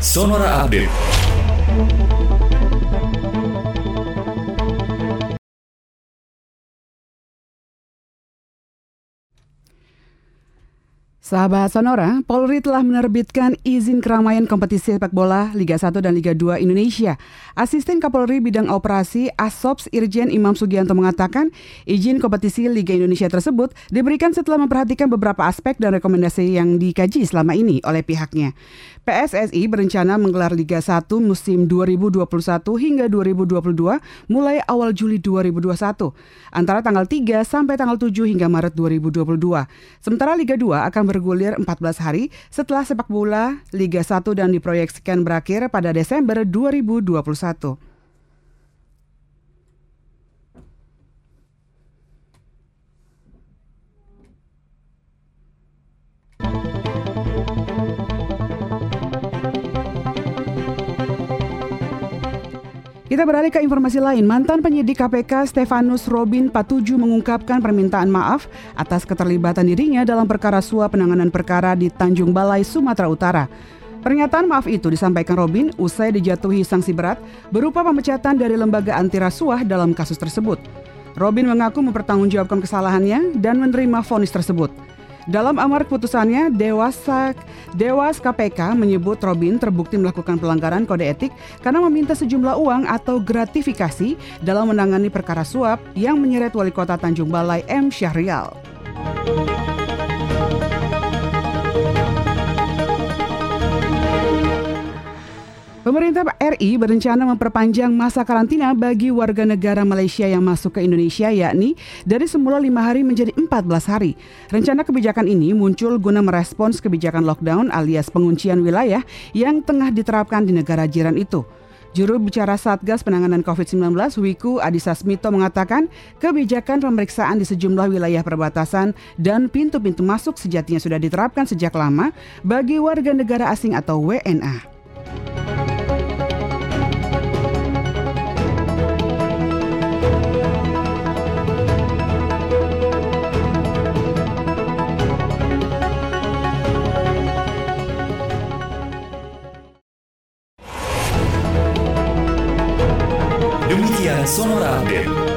Sonora Update. Sahabat Sonora, Polri telah menerbitkan izin keramaian kompetisi sepak bola Liga 1 dan Liga 2 Indonesia. Asisten Kapolri Bidang Operasi Asops Irjen Imam Sugianto mengatakan, izin kompetisi Liga Indonesia tersebut diberikan setelah memperhatikan beberapa aspek dan rekomendasi yang dikaji selama ini oleh pihaknya. PSSI berencana menggelar Liga 1 musim 2021 hingga 2022 mulai awal Juli 2021 antara tanggal 3 sampai tanggal 7 hingga Maret 2022. Sementara Liga 2 akan bergulir 14 hari setelah sepak bola Liga 1 dan diproyeksikan berakhir pada Desember 2021. Kita beralih ke informasi lain. Mantan penyidik KPK Stefanus Robin Patuju mengungkapkan permintaan maaf atas keterlibatan dirinya dalam perkara suap penanganan perkara di Tanjung Balai, Sumatera Utara. Pernyataan maaf itu disampaikan Robin usai dijatuhi sanksi berat berupa pemecatan dari lembaga anti rasuah dalam kasus tersebut. Robin mengaku mempertanggungjawabkan kesalahannya dan menerima vonis tersebut. Dalam amar keputusannya, Dewas, Dewas KPK menyebut Robin terbukti melakukan pelanggaran kode etik karena meminta sejumlah uang atau gratifikasi dalam menangani perkara suap yang menyeret wali kota Tanjung Balai M. Syahrial. Pemerintah RI berencana memperpanjang masa karantina bagi warga negara Malaysia yang masuk ke Indonesia yakni dari semula lima hari menjadi 14 hari. Rencana kebijakan ini muncul guna merespons kebijakan lockdown alias penguncian wilayah yang tengah diterapkan di negara jiran itu. Juru bicara Satgas Penanganan COVID-19 Wiku Adhisa Smito mengatakan kebijakan pemeriksaan di sejumlah wilayah perbatasan dan pintu-pintu masuk sejatinya sudah diterapkan sejak lama bagi warga negara asing atau WNA. Demikian Sonora Update.